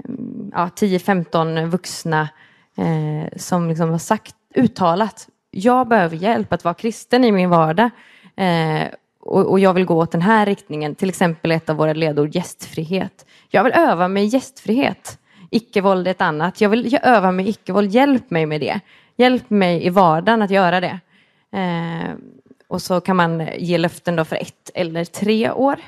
mm, ja, 10-15 vuxna eh, som liksom har sagt, uttalat, jag behöver hjälp att vara kristen i min vardag. Eh, och, och, jag vill gå åt den här riktningen. Till exempel ett av våra ledord gästfrihet. Jag vill öva mig i gästfrihet. Icke-våld är ett annat. Jag vill jag öva mig i icke-våld. Hjälp mig med det. Hjälp mig i vardagen att göra det. Eh, och så kan man ge löften då för ett eller tre år.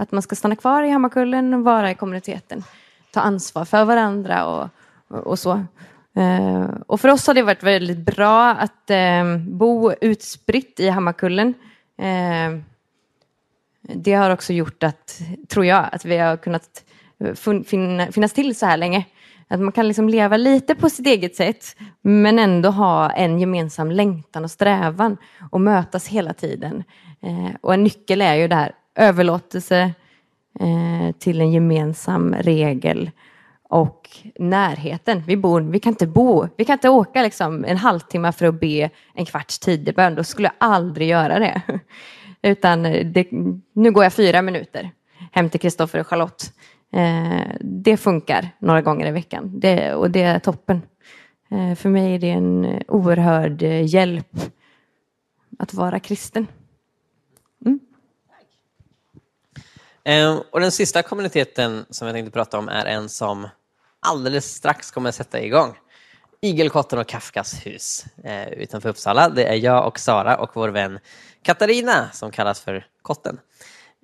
Att man ska stanna kvar i Hammarkullen och vara i kommuniteten. Ta ansvar för varandra och, och, och så. Eh, och för oss har det varit väldigt bra att eh, bo utspritt i Hammarkullen. Eh, det har också gjort att, tror jag, att vi har kunnat finnas till så här länge. Att man kan liksom leva lite på sitt eget sätt men ändå ha en gemensam längtan och strävan och mötas hela tiden. Eh, och en nyckel är ju det här överlåtelse eh, till en gemensam regel och närheten. Vi, bor, vi kan inte bo, vi kan inte åka liksom en halvtimme för att be en kvarts tidebön. Då skulle jag aldrig göra det. (laughs) Utan det, nu går jag fyra minuter hem till Kristoffer och Charlotte. Eh, det funkar några gånger i veckan det, och det är toppen. Eh, för mig är det en oerhörd eh, hjälp att vara kristen. Mm. Eh, Ehm, och den sista kommuniteten som jag tänkte prata om är en som alldeles strax kommer att sätta igång. Igelkotten och Kafkas hus eh, utanför Uppsala. Det är jag och Sara och vår vän Katarina som kallas för Kotten.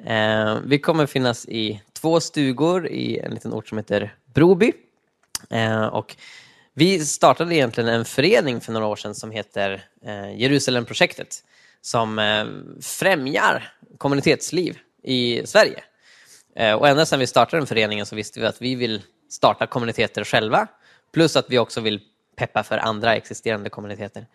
Ehm, vi kommer finnas i två stugor i en liten ort som heter Broby. Ehm, och vi startade egentligen en förening för några år sedan som heter eh, Jerusalemprojektet som främjar kommunitetsliv i Sverige. Eh, och ända sedan vi startade den föreningen så visste vi att vi vill starta kommuniteter själva plus att vi också vill peppa för andra existerande kommuniteter.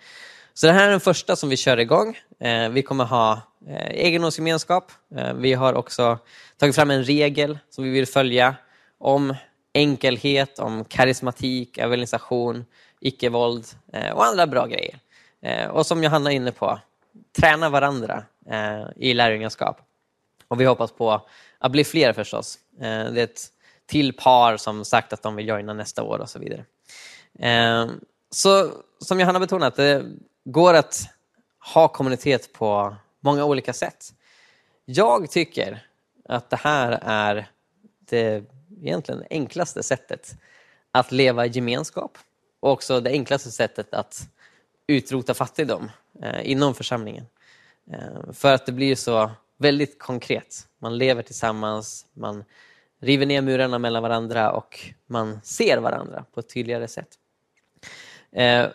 Så det här är den första som vi kör igång. Eh, vi kommer ha eh, egendomsgemenskap. Vi har också tagit fram en regel som vi vill följa om enkelhet, om karismatik, evangelisation, icke-våld och andra bra grejer. Och som Johanna är inne på, träna varandra i lärjungaskap. Och vi hoppas på att bli fler förstås. Eh, det är ett till par som sagt att de vill joina nästa år och så vidare. Eh, så som Johanna betonat, det går att ha kommunitet på många olika sätt. Jag tycker att det här är det egentligen enklaste sättet att leva i gemenskap och också det enklaste sättet att utrota fattigdom eh, inom församlingen. För att det blir så väldigt konkret. Man lever tillsammans, man river ner murarna mellan varandra och man ser varandra på ett tydligare sätt. Eh,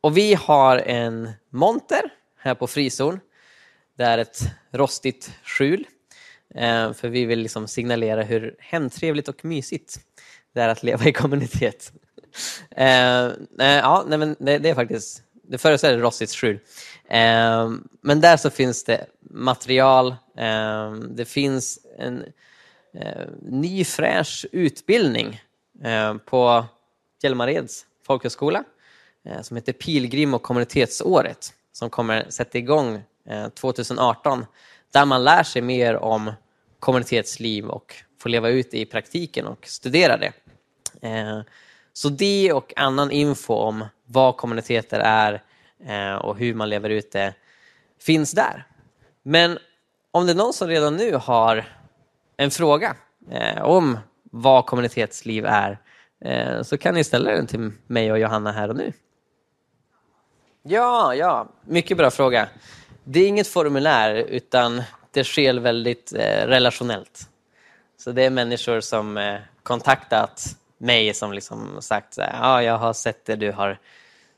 och vi har en monter här på frizon. Det är ett rostigt skjul. Eh, för vi vill liksom signalera hur hemtrevligt och mysigt det är att leva i kommunitet. Eh, eh ja, nej, men det, det, är faktiskt, det föreställer rostigt skjul. Ehm, men där så finns det material, ehm, det finns en eh, ny fräsch utbildning eh, på Hjälmareds folkhögskola eh, som heter Pilgrim och kommunitetsåret som kommer sätta igång 2018 där man lär sig mer om kommunitetsliv och får leva ut det i praktiken och studera det. Så det och annan info om vad kommuniteter är Eh, och hur man lever ut det finns där. Men om det är någon som redan nu har en fråga eh, om vad kommunitetsliv är eh, så kan ni ställa den till mig och Johanna här och nu. Ja, ja, mycket bra fråga. Det är inget formulär utan det sker väldigt relationellt. Så det är människor som kontaktat mig som liksom sagt att ah, jag har sett det du har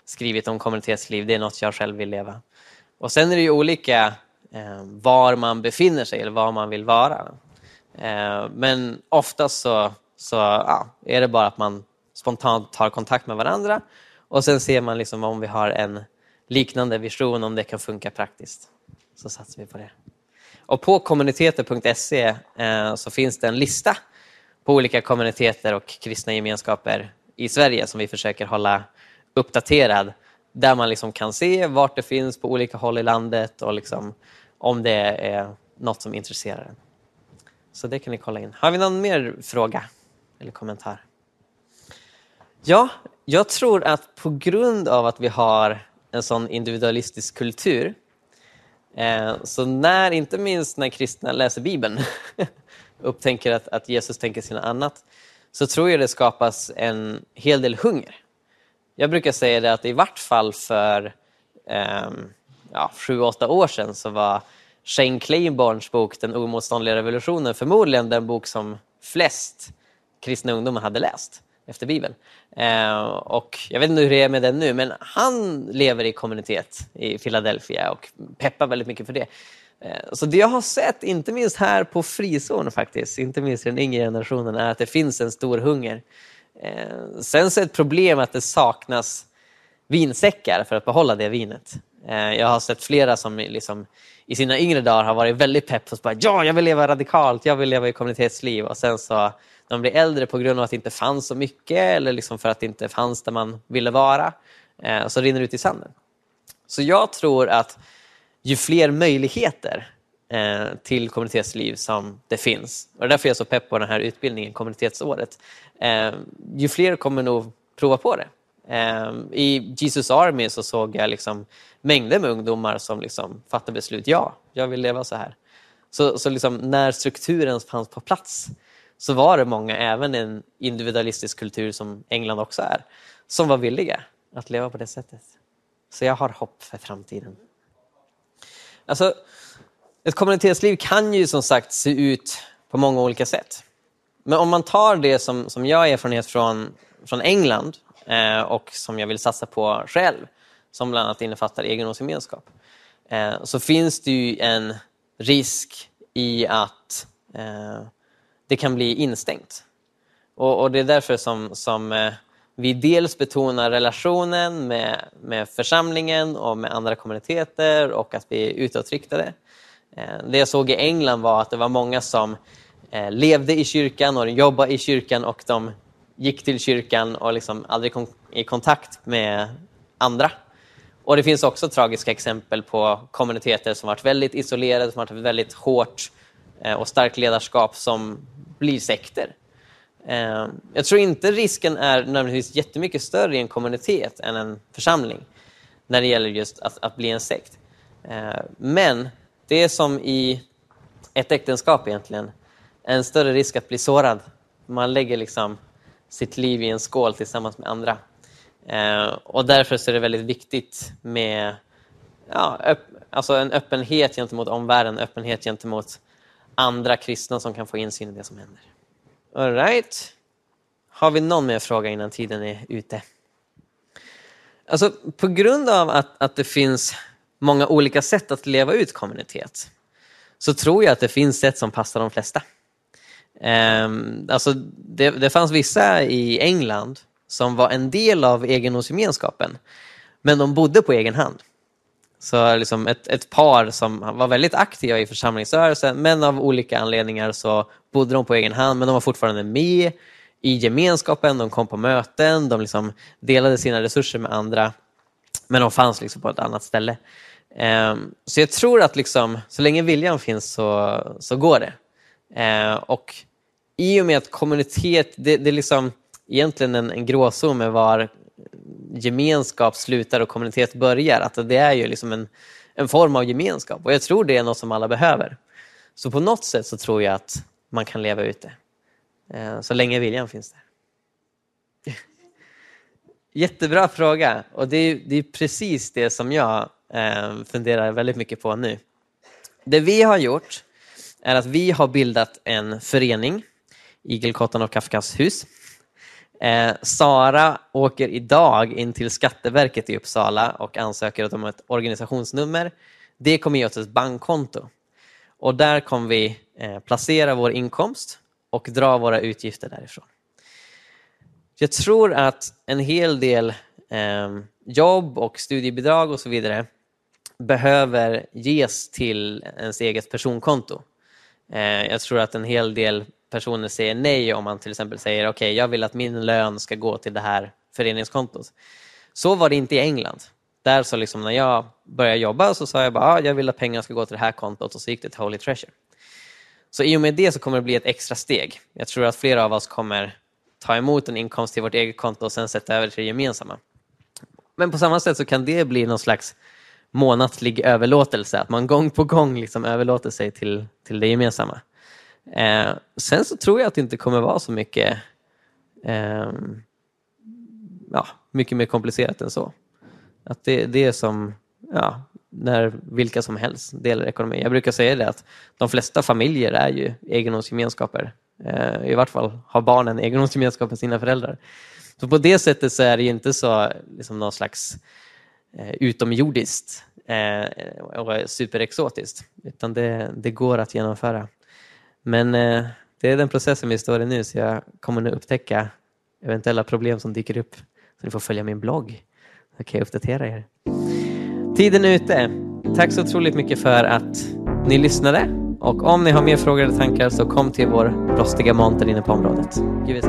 skrivit om kommunitetsliv, det är något jag själv vill leva. Och sen är det ju olika eh, var man befinner sig eller var man vill vara. Eh, men oftast så, så ja, är det bara att man spontant tar kontakt med varandra och sen ser man liksom om vi har en liknande vision, om det kan funka praktiskt. Så satsar vi på det. Och på kommuniteter.se eh, så finns det en lista på olika kommuniteter och kristna gemenskaper i Sverige som vi försöker hålla uppdaterad. Där man liksom kan se vart det finns på olika håll i landet och liksom om det är något som intresserar en. Så det kan ni kolla in. Har vi någon mer fråga eller kommentar? Ja, jag tror att på grund av att vi har en sån individualistisk kultur eh, så när, inte minst när kristna läser Bibeln (laughs) upptänker att, att Jesus tänker sina annat, så tror jag det skapas en hel del hunger. Jag brukar säga det att i vart fall för eh, ja, sju, åtta år sedan så var Shane Claiborns bok Den omotståndliga revolutionen förmodligen den bok som flest kristna ungdomar hade läst efter Bibeln. Eh, och jag vet inte hur det är med den nu, men han lever i kommunitet i Philadelphia och peppar väldigt mycket för det. Eh, så det jag har sett, inte minst här på frizon faktiskt, inte minst i den yngre generationen, är att det finns en stor hunger. Eh, sen så är ett problem att det saknas vinsäckar för att behålla det vinet. Eh, jag har sett flera som liksom i sina yngre dagar har varit väldigt pepp och bara ja, jag vill leva radikalt, jag vill leva i kommunitetsliv och sen så de blir äldre på grund av att det inte fanns så mycket eller liksom för att det inte fanns där man ville vara, eh, så rinner det ut i sanden. Så jag tror att ju fler möjligheter Eh, till kommunitetsliv som det finns, och det är därför jag är så pepp på den här utbildningen, kommunitetsåret, eh, ju fler kommer nog prova på det. Eh, I Jesus Army så såg jag liksom mängder med ungdomar som liksom fattade beslut, ja, jag vill leva så här. Så, så liksom när strukturen fanns på plats så var det många, även i en individualistisk kultur som England också är, som var villiga att leva på det sättet. Så jag har hopp för framtiden. Alltså, ett kommunitetsliv kan ju som sagt se ut på många olika sätt. Men om man tar det som, som jag har erfarenhet från, från England eh, och som jag vill satsa på själv, som bland annat innefattar egendomsgemenskap, eh, så finns det ju en risk i att eh, det kan bli instängt. Och, och, det är därför som, som eh, vi dels betonar relationen med, med församlingen och med andra kommuniteter och att vi är utåtriktade. Eh, det jag såg i England var att det var många som eh, levde i kyrkan och jobbade i kyrkan och de gick till kyrkan och liksom aldrig kom i kontakt med andra. Och Det finns också tragiska exempel på kommuniteter som varit väldigt isolerade, som varit väldigt hårt eh, och starkt ledarskap som blir sekter. Jag tror inte risken är nödvändigtvis jättemycket större i en kommunitet än en församling när det gäller just att, att bli en sekt. Men det är som i ett äktenskap egentligen, en större risk att bli sårad. Man lägger liksom sitt liv i en skål tillsammans med andra. Eh, och därför är det väldigt viktigt med ja, öpp, alltså en öppenhet gentemot omvärlden, öppenhet gentemot andra kristna som kan få insyn i det som händer. All right. Har vi någon mer fråga innan tiden är ute? Alltså, på grund av att, att det finns många olika sätt att leva ut kommunitet så tror jag att det finns sätt som passar de flesta. Um, alltså, det, det fanns vissa i England som var en del av egendomsgemenskapen men de bodde på egen hand. Så liksom ett, ett par som var väldigt aktiva i församlingsrörelsen men av olika anledningar så bodde de på egen hand men de var fortfarande med i gemenskapen, de kom på möten, de liksom delade sina resurser med andra men de fanns liksom på ett annat ställe. Ehm, så jag tror att liksom, så länge viljan finns så, så går det. Ehm, och i och med att kommunitet, det, det är liksom egentligen en, en gråzon med var gemenskap slutar och kommunitet börjar. Att det är ju liksom en, en form av gemenskap och jag tror det är något som alla behöver. Så på något sätt så tror jag att man kan leva ut det. Eh, så länge viljan finns där. Jättebra fråga och det är, det är precis det som jag eh, funderar väldigt mycket på nu. Det vi har gjort är att vi har bildat en förening, Igelkottan och Kafkas hus, Eh, Sara åker idag in till Skatteverket i Uppsala och ansöker om ett organisationsnummer. Det kommer ge oss ett bankkonto. Och där kommer vi eh, placera vår inkomst och dra våra utgifter därifrån. Jag tror att en hel del eh, jobb och studiebidrag och så vidare behöver ges till ens eget personkonto. Eh, jag tror att en hel del personer säger nej om man till exempel säger okej, okay, jag vill att min lön ska gå till det här föreningskontot. Så var det inte i England. Där så liksom när jag började jobba så sa jag bara ah, jag vill att pengarna ska gå till det här kontot och så gick det till Holy Treasure. Så i och med det så kommer det bli ett extra steg. Jag tror att flera av oss kommer ta emot en inkomst till vårt eget konto och sen sätta över till det gemensamma. Men på samma sätt så kan det bli någon slags månatlig överlåtelse, att man gång på gång liksom överlåter sig till, till det gemensamma. Eh, sen så tror jag att det inte kommer vara så mycket, eh, ja, mycket mer komplicerat än så. Att det, det är som ja, när vilka som helst delar ekonomi. Jag brukar säga det att de flesta familjer är ju egendomsgemenskaper. Eh, I vart fall har barnen egendomsgemenskap med sina föräldrar. Så på det sättet så är det inte så liksom någon slags eh, utomjordiskt eh, och superexotiskt, utan det, det går att genomföra. Men eh, det är den processen vi står i nu så jag kommer nu upptäcka eventuella problem som dyker upp. Så ni får följa min blogg. Så kan jag uppdatera er. Tiden är ute. Tack så otroligt mycket för att ni lyssnade. Och om ni har mer frågor eller tankar så kom till vår rostiga monter inne på området. Gud